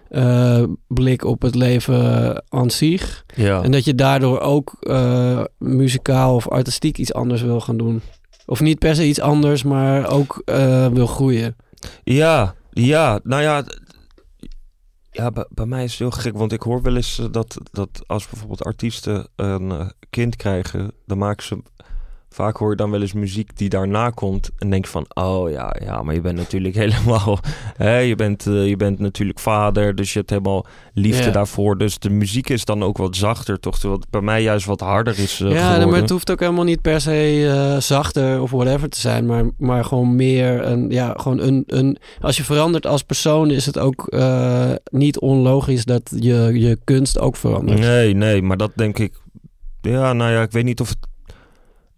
eh, blik op het leven aan zich. Ja. En dat je daardoor ook eh, muzikaal of artistiek iets anders wil gaan doen. Of niet per se iets anders, maar ook wil groeien. ja, ja, nou ja... Ja, bij, bij mij is het heel gek, want ik hoor wel eens dat, dat als bijvoorbeeld artiesten een kind krijgen, dan maken ze vaak hoor je dan wel eens muziek die daarna komt en denk van, oh ja, ja, maar je bent natuurlijk helemaal, hè, je bent, eh, je bent natuurlijk vader, dus je hebt helemaal liefde Ja. daarvoor, dus de muziek is dan ook wat zachter, toch? Terwijl het bij mij juist wat harder is eh, ja, geworden. maar het hoeft ook helemaal niet per se eh, zachter of whatever te zijn, maar, maar gewoon meer een, ja, gewoon een, een, als je verandert als persoon is het ook niet onlogisch dat je, je kunst ook verandert. Nee, nee, maar dat denk ik. Ja, nou ja, ik weet niet of het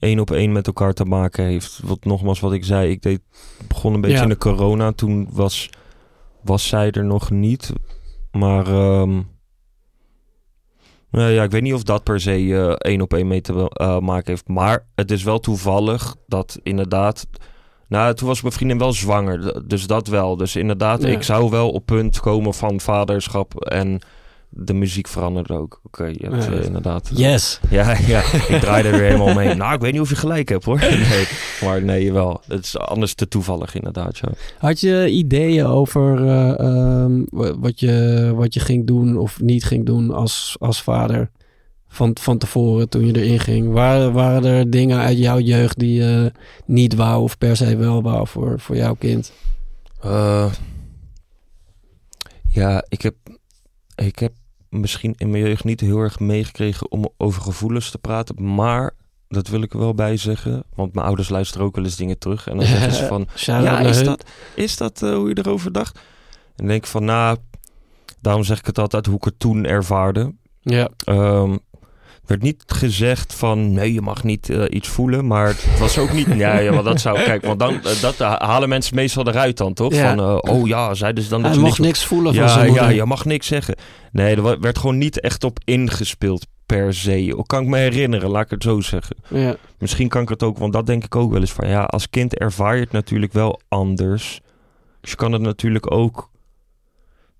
één op één met elkaar te maken heeft. Wat nogmaals, wat ik zei, ik deed, begon een beetje Ja. in de corona. Toen was, was zij er nog niet. Maar ehm, nou ja, ik weet niet of dat per se eh, één op één mee te eh, maken heeft. Maar het is wel toevallig dat inderdaad. Nou, toen was mijn vriendin wel zwanger, dus dat wel. Dus inderdaad, Ja. ik zou wel op punt komen van vaderschap en de muziek veranderde ook. Oké, je hebt Ja. eh, inderdaad... Yes. Ja, ja, ik draai er weer helemaal mee. Nou, ik weet niet of je gelijk hebt hoor. Nee, maar nee, wel. Het is anders te toevallig inderdaad, ja. Had je ideeën over eh, ehm, wa- wat, je, wat je ging doen of niet ging doen als, als vader? Van, van tevoren toen je erin ging. Waren, waren er dingen uit jouw jeugd die je niet wou of per se wel wou voor, voor jouw kind? Eh, ja, ik heb, ik heb misschien in mijn jeugd niet heel erg meegekregen om over gevoelens te praten. Maar, dat wil ik er wel bij zeggen. Want mijn ouders luisteren ook wel eens dingen terug. En dan zeggen ze van, ja, is dat, is dat eh, hoe je erover dacht? En denk ik van, nou, daarom zeg ik het altijd hoe ik het toen ervaarde. Ja, Ehm werd niet gezegd van nee, je mag niet eh, iets voelen, maar het was ook niet. ja, ja, want dat zou kijk, want dan eh, dat halen mensen meestal eruit dan toch? Ja. Van eh, oh ja, zeiden ze dan dat hij mocht niks. niks voelen van Ja, zijn ja, je mag niks zeggen. Nee, er werd gewoon niet echt op ingespeeld per se. Ook kan ik me herinneren, laat ik het zo zeggen. Ja. Misschien kan ik het ook, want dat denk ik ook wel eens van ja, als kind ervaar je het natuurlijk wel anders. Dus je kan het natuurlijk ook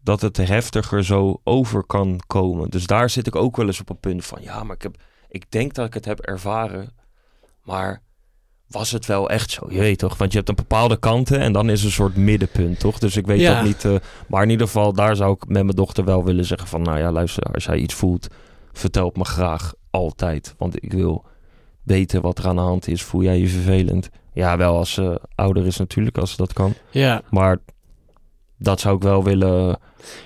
dat het heftiger zo over kan komen. Dus daar zit ik ook wel eens op een punt van ja, maar ik heb, ik denk dat ik het heb ervaren, maar was het wel echt zo? Je weet toch, want je hebt een bepaalde kanten en dan is een soort middenpunt, toch? Dus ik weet Ja. dat niet. eh, maar in ieder geval, daar zou ik met mijn dochter wel willen zeggen van nou ja, luister, als jij iets voelt, vertel het me graag altijd, want ik wil weten wat er aan de hand is. Voel jij je vervelend? Ja, wel als ze ouder is natuurlijk, als ze dat kan. Ja. Maar dat zou ik wel willen.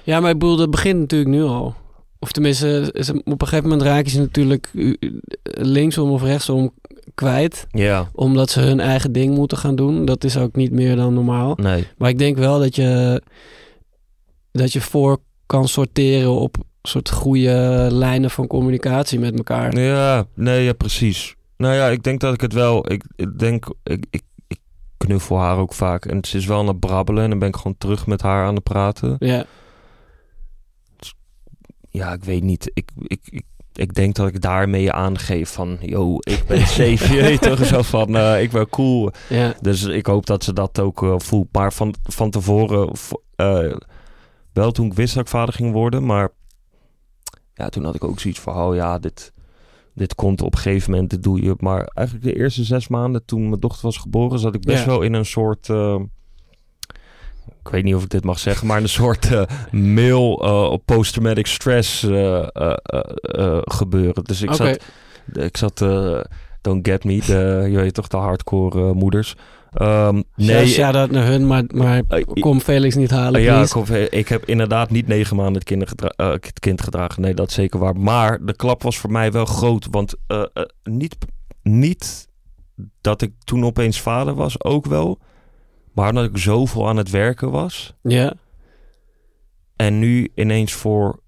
ja, maar ik bedoel, dat begint natuurlijk nu al. Of tenminste, is- op een gegeven moment raak je ze natuurlijk u- linksom of rechtsom kwijt. Ja, Omdat ze hun eigen ding moeten gaan doen. Dat is ook niet meer dan normaal. nee. Maar ik denk wel dat je, dat je voor kan sorteren op soort goede lijnen van communicatie met elkaar. Ja, nee, ja, precies. Nou ja, ik denk dat ik het wel. Ik, ik denk, ik knuffel haar ook vaak. En ze is wel aan het brabbelen. En dan ben ik gewoon terug met haar aan het praten. Ja, Ja, ik weet niet. Ik, ik, ik, ik denk dat ik daarmee aangeef van... Yo, ik ben safe. je weet toch zo van... eh, ik ben cool. ja, Dus ik hoop dat ze dat ook eh, voelt. Maar van, van tevoren, eh, wel toen ik wist dat ik vader ging worden, maar ja, toen had ik ook zoiets van, oh ja, dit, dit komt op een gegeven moment, dit doe je. Maar eigenlijk de eerste zes maanden toen mijn dochter was geboren, zat ik best Ja. wel in een soort, eh, ik weet niet of ik dit mag zeggen, maar een soort eh, mail op post-traumatic stress gebeuren. Dus ik zat ik zat, don't get me, de, je weet toch, de hardcore moeders. Ehm, Nee, nee, shout-out naar hun, maar, maar Eh, kom Felix niet halen, ja, ik, heb inderdaad niet negen maanden het, eh, het kind gedragen. Nee, dat is zeker waar. Maar de klap was voor mij wel groot. Want eh, niet, niet dat ik toen opeens vader was, ook wel. Maar omdat ik zoveel aan het werken was. Ja, En nu ineens voor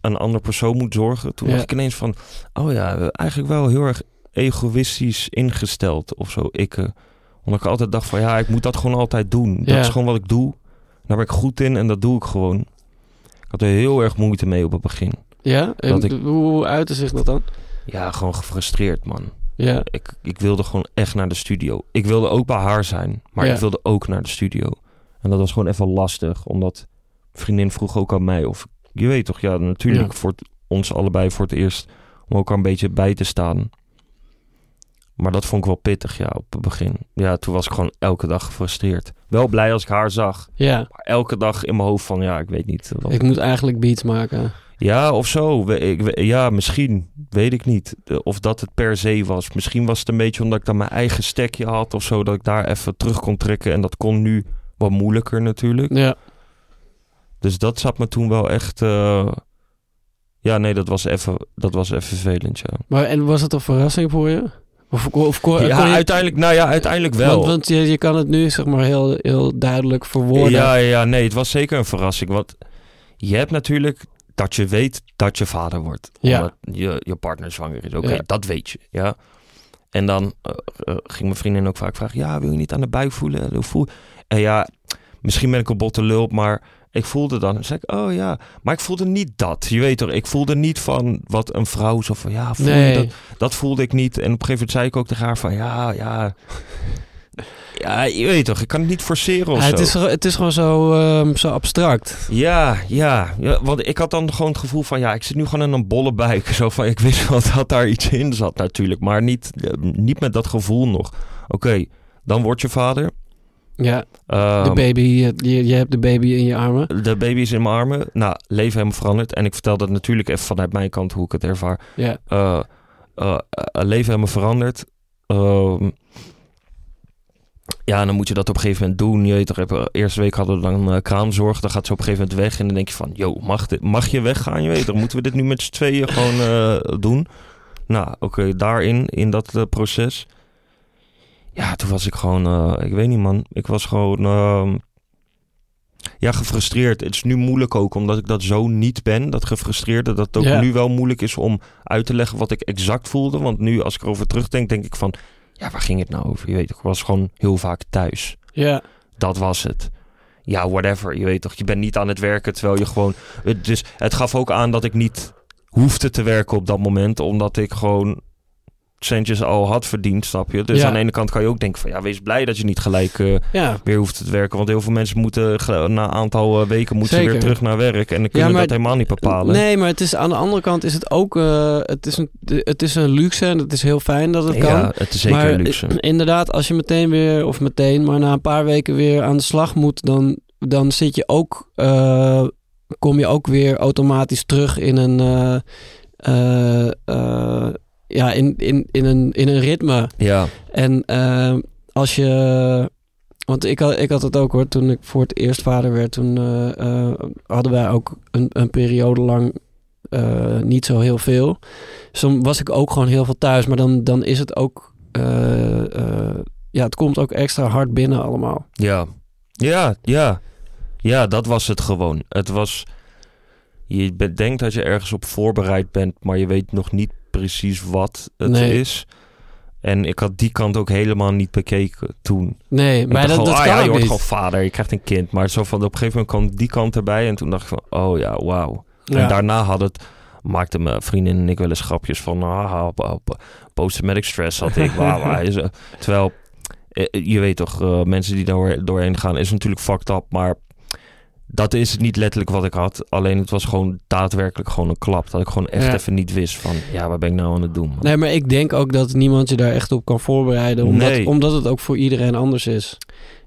een ander persoon moet zorgen. Toen Ja. dacht ik ineens van... Oh ja, eigenlijk wel heel erg egoïstisch ingesteld of zo. Ik, omdat ik altijd dacht van... Ja, ik moet dat gewoon altijd doen. Dat Ja. is gewoon wat ik doe. Daar ben ik goed in en dat doe ik gewoon. Ik had er heel erg moeite mee op het begin. ja? En ik- hoe, uitte zich dat dan? Ja, gewoon gefrustreerd, man. Ja, Ik, ik wilde gewoon echt naar de studio. Ik wilde ook bij haar zijn, maar Ja. ik wilde ook naar de studio. En dat was gewoon even lastig, omdat vriendin vroeg ook aan mij of... Je weet toch, ja, natuurlijk Ja. voor het- ons allebei voor het eerst om elkaar een beetje bij te staan. Maar dat vond ik wel pittig, ja, op het begin. Ja, toen was ik gewoon elke dag gefrustreerd. Wel blij als ik haar zag, ja. maar elke dag in mijn hoofd van, ja, ik weet niet. Wat Ik moet eigenlijk beats maken. ja, of zo. We- Ik, ja, misschien. Weet ik niet. Of dat het per se was. Misschien was het een beetje omdat ik dan mijn eigen stekje had of zo. Dat ik daar even terug kon trekken. En dat kon nu wat moeilijker natuurlijk. Ja, Dus dat zat me toen wel echt... eh, Ja, nee, dat was even, dat was even vervelend, ja. maar en was het een verrassing voor je? Of, of kon, Ja, kon je... uiteindelijk, nou ja, uiteindelijk wel. Want, want je, je kan het nu zeg maar heel, heel duidelijk verwoorden. Ja, ja, nee, het was zeker een verrassing. Want je hebt natuurlijk dat je weet dat je vader wordt. Ja. Omdat je, je partner zwanger is. Oké, Ja. dat weet je. Ja. En dan eh, eh, ging mijn vriendin ook vaak vragen... Ja, wil je niet aan de buik voelen? Hoe voel... En ja, misschien ben ik een botte lul, maar ik voelde dan... Zei ik, oh ja. Maar ik voelde niet dat. Je weet toch, ik voelde niet van wat een vrouw zo van... Ja, voel je dat? Dat voelde ik niet. En op een gegeven moment zei ik ook tegen haar van... Ja, ja... Ja, je weet toch, ik kan het niet forceren of Ja, het, zo. is, het is gewoon zo, ehm, zo abstract. Ja, ja, ja, want ik had dan gewoon het gevoel van, ja, ik zit nu gewoon in een bolle buik. Zo van, ik wist wel dat daar iets in zat natuurlijk, maar niet, eh, niet met dat gevoel nog. Oké, dan word je vader. Ja, de Ehm, baby, je, je je hebt de baby in je armen. De baby is in mijn armen. Nou, leven helemaal veranderd. En ik vertel dat natuurlijk even vanuit mijn kant hoe ik het ervaar. Ja, Eh, eh, eh, leven helemaal veranderd. Ehm, ja, dan moet je dat op een gegeven moment doen. Je weet toch, eerste week hadden we dan eh, kraamzorg. Dan gaat ze op een gegeven moment weg. En dan denk je van, yo, mag, dit, mag je weggaan? Je weet toch, moeten we dit nu met z'n tweeën gewoon eh, doen? Nou, oké, daarin, in dat eh, proces. Ja, toen was ik gewoon, eh, ik weet niet man. Ik was gewoon, ehm, ja, gefrustreerd. Het is nu moeilijk ook, omdat ik dat zo niet ben. Dat gefrustreerde, dat het ook Ja. nu wel moeilijk is om uit te leggen wat ik exact voelde. Want nu, als ik erover terugdenk, denk ik van... Ja, waar ging het nou over? Je weet, ik was gewoon heel vaak thuis. ja. Dat was het. Ja, whatever. Je weet toch, je bent niet aan het werken terwijl je gewoon... Dus het gaf ook aan dat ik niet hoefde te werken op dat moment. Omdat ik gewoon centjes al had verdiend, snap je? Dus Ja. aan de ene kant kan je ook denken van... Ja, wees blij dat je niet gelijk eh, ja. weer hoeft te werken. Want heel veel mensen moeten na een aantal eh, weken moeten ze weer terug naar werk. En dan kunnen maar- dat helemaal niet bepalen. Nee, maar het is, aan de andere kant is het ook eh, het is een, het is een luxe en het is heel fijn dat het kan. Ja, het is zeker maar een luxe. inderdaad, als je meteen weer, of meteen, maar na een paar weken weer aan de slag moet, dan, dan zit je ook, kom je ook weer automatisch terug in een, ja, in, in, in, een, in een ritme. Ja, En eh, als je. Want ik had, ik had het ook hoor, toen ik voor het eerst vader werd, toen eh, eh, hadden wij ook een, een periode lang eh, niet zo heel veel. Dan was ik ook gewoon heel veel thuis, maar dan, dan is het ook. ja, het komt ook extra hard binnen allemaal. ja, ja, ja. Ja, dat was het gewoon. Het was... Je denkt dat je ergens op voorbereid bent, maar je weet nog niet precies wat het Nee. is. En ik had die kant ook helemaal niet bekeken toen. Nee, maar dat, gewoon, dat ah kan ja, je wordt gewoon vader, je krijgt een kind. Maar zo van op een gegeven moment kwam die kant erbij. En toen dacht ik van, oh ja, wauw. Ja. En daarna had het, maakten mijn vriendin en ik wel eens grapjes van, ah, op, post-traumatic stress had ik. Wauw, Terwijl, eh, je weet toch, eh, mensen die daar doorheen gaan, is natuurlijk fucked up. Maar dat is niet letterlijk wat ik had. Alleen het was gewoon daadwerkelijk gewoon een klap. Dat ik gewoon echt Ja. even niet wist van, ja, wat ben ik nou aan het doen? man? Nee, maar ik denk ook dat niemand je daar echt op kan voorbereiden. Omdat, Nee. omdat het ook voor iedereen anders is.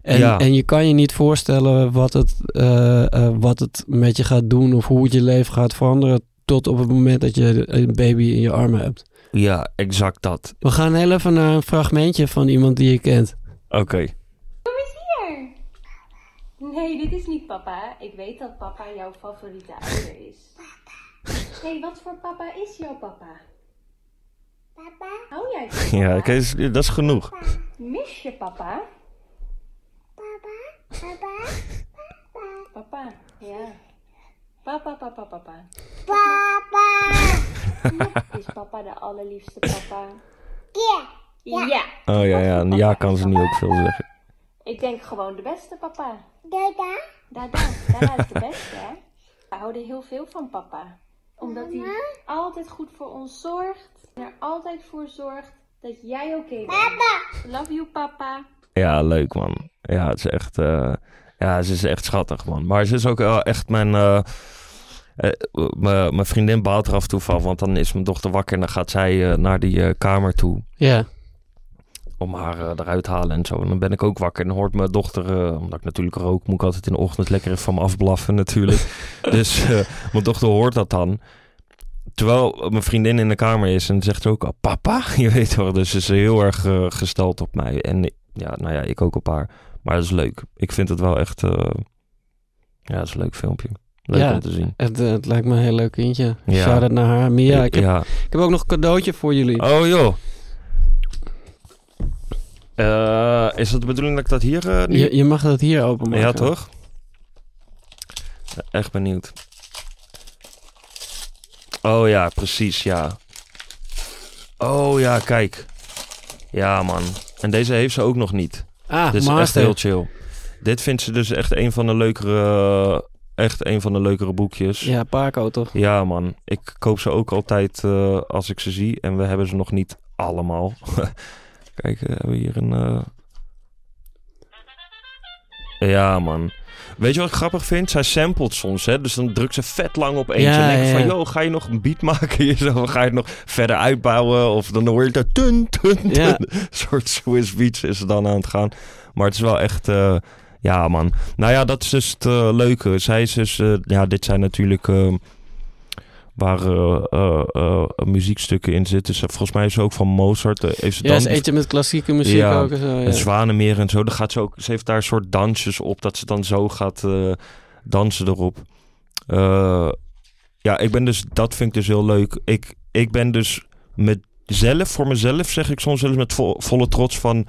En, Ja. en je kan je niet voorstellen wat het, eh, eh, wat het met je gaat doen of hoe het je leven gaat veranderen. Tot op het moment dat je een baby in je armen hebt. Ja, exact dat. We gaan heel even naar een fragmentje van iemand die je kent. Oké. Nee, dit is niet papa. Ik weet dat papa jouw favoriete ouder is. Hé, hey, wat voor papa is jouw papa? Papa? Hou jij van papa? Ja, dat is genoeg. Mis je papa? Papa? Papa? Papa? ja. Papa, papa, papa. Papa! Is papa de allerliefste papa? Ja. Ja. Oh ja, ja. En ja kan ze niet ook veel zeggen. Ik denk gewoon de beste papa. Dada? Dada. Dada is de beste, hè? We houden heel veel van papa. Omdat hij altijd goed voor ons zorgt. En er altijd voor zorgt dat jij oké bent. Papa! Love you, papa. Ja, leuk man. Ja, het is echt, eh, ja, ze is echt schattig man. Maar ze is ook wel echt mijn, eh, eh, mijn vriendin baalt er af en toe van. Want dan is mijn dochter wakker en dan gaat zij naar die kamer toe. Ja. Om haar eh, eruit te halen en zo. En dan ben ik ook wakker en hoort mijn dochter, eh, omdat ik natuurlijk rook, moet ik altijd in de ochtend lekker even van me afblaffen natuurlijk. dus eh, mijn dochter hoort dat dan. Terwijl mijn vriendin in de kamer is en zegt ook, al, papa, je weet wel. Dus ze is heel erg gesteld op mij. En ja, nou ja, ik ook op haar. Maar dat is leuk. Ik vind het wel echt, ja, dat is een leuk filmpje. Leuk Ja. om te zien. Het, het lijkt me een heel leuk kindje. Ja. Shout-out naar haar. Mia, ik heb, ja. ik heb ook nog een cadeautje voor jullie. Oh joh. Eh, is het de bedoeling dat ik dat hier eh, nu... Je, je mag dat hier openmaken. Ja, toch? Echt benieuwd. Oh ja, precies, ja. Oh ja, kijk. Ja, man. En deze heeft ze ook nog niet. Ah, Dit is echt heel chill. Dit vindt ze dus echt een van de leukere... Echt een van de leukere boekjes. Ja, Paco toch? Ja, man. Ik koop ze ook altijd eh, als ik ze zie. En we hebben ze nog niet allemaal. Kijk, eh, we hebben hier een, eh, Ja, man. Weet je wat ik grappig vind? Zij samplet soms, hè? Dus dan drukt ze vet lang op eentje. Ja, en denk ik van, joh, ga je nog een beat maken? Of ga je het nog verder uitbouwen? Of dan hoor je dat tun, tun, tun. Ja. Een soort Swiss beats is er dan aan het gaan. Maar het is wel echt... Uh, ja, man. Nou ja, dat is dus het uh, leuke. Zij is dus... Uh, ja, dit zijn natuurlijk... Uh, waar muziekstukken in zitten. Volgens mij is ze ook van Mozart. heeft ze ja, dan... eentje met klassieke muziek ja, ook. En zo, ja. Zwanenmeer en zo. Dan gaat ze ook... Ze heeft daar een soort dansjes op. Dat ze dan zo gaat dansen erop. ja, ik ben dus... Dat vind ik dus heel leuk. Ik, ik ben dus met zelf, voor mezelf zeg ik soms eens met volle trots van...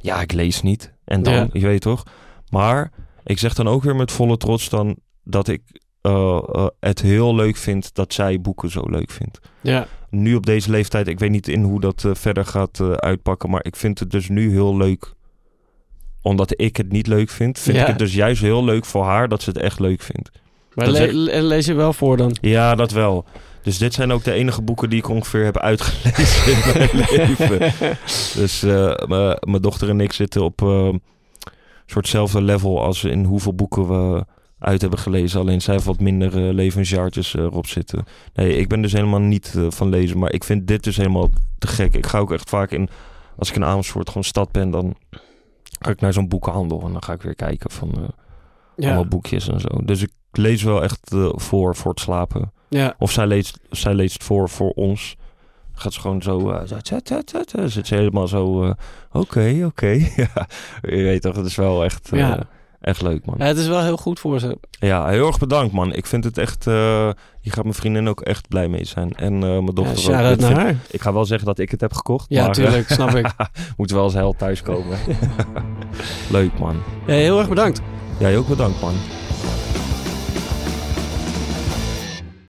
Ja, ik lees niet. En dan, je weet toch? Maar ik zeg dan ook weer met volle trots dan dat ik uh, uh, het heel leuk vind dat zij boeken zo leuk vindt. Ja. Nu op deze leeftijd, ik weet niet in hoe dat uh, verder gaat uitpakken, maar ik vind het dus nu heel leuk. Omdat ik het niet leuk vind, vind ja. ik het dus juist heel leuk voor haar dat ze het echt leuk vindt. Maar le le lees je wel voor dan? Ja, dat wel. Dus dit zijn ook de enige boeken die ik ongeveer heb uitgelezen in mijn leven. Dus mijn dochter en ik zitten op soortzelfde level als in hoeveel boeken we uit hebben gelezen. Alleen zij heeft wat minder uh, levensjaartjes uh, erop zitten. Nee, ik ben dus helemaal niet uh, van lezen. Maar ik vind dit dus helemaal te gek. Ik ga ook echt vaak in... Als ik in Amersfoort gewoon stad ben, dan ga ik naar zo'n boekenhandel. En dan ga ik weer kijken van ja. allemaal boekjes en zo. Dus ik lees wel echt voor, voor het slapen. Ja. Of zij leest, zij leest voor, voor ons gaat ze gewoon zo, uh, zit ze helemaal zo, oké, uh, oké. Okay, ja, je weet toch, het is wel echt, uh, ja. Echt leuk, man. Ja, het is wel heel goed voor ze. Ja, heel erg bedankt, man. Ik vind het echt, hier gaat mijn vriendin ook echt blij mee zijn. En mijn dochter ja, ook. Naar haar. Ik ga wel zeggen dat ik het heb gekocht. Ja, maar, tuurlijk, snap ik. moet wel eens hel thuiskomen. leuk, man. Ja, heel erg bedankt. Jij ook bedankt, man.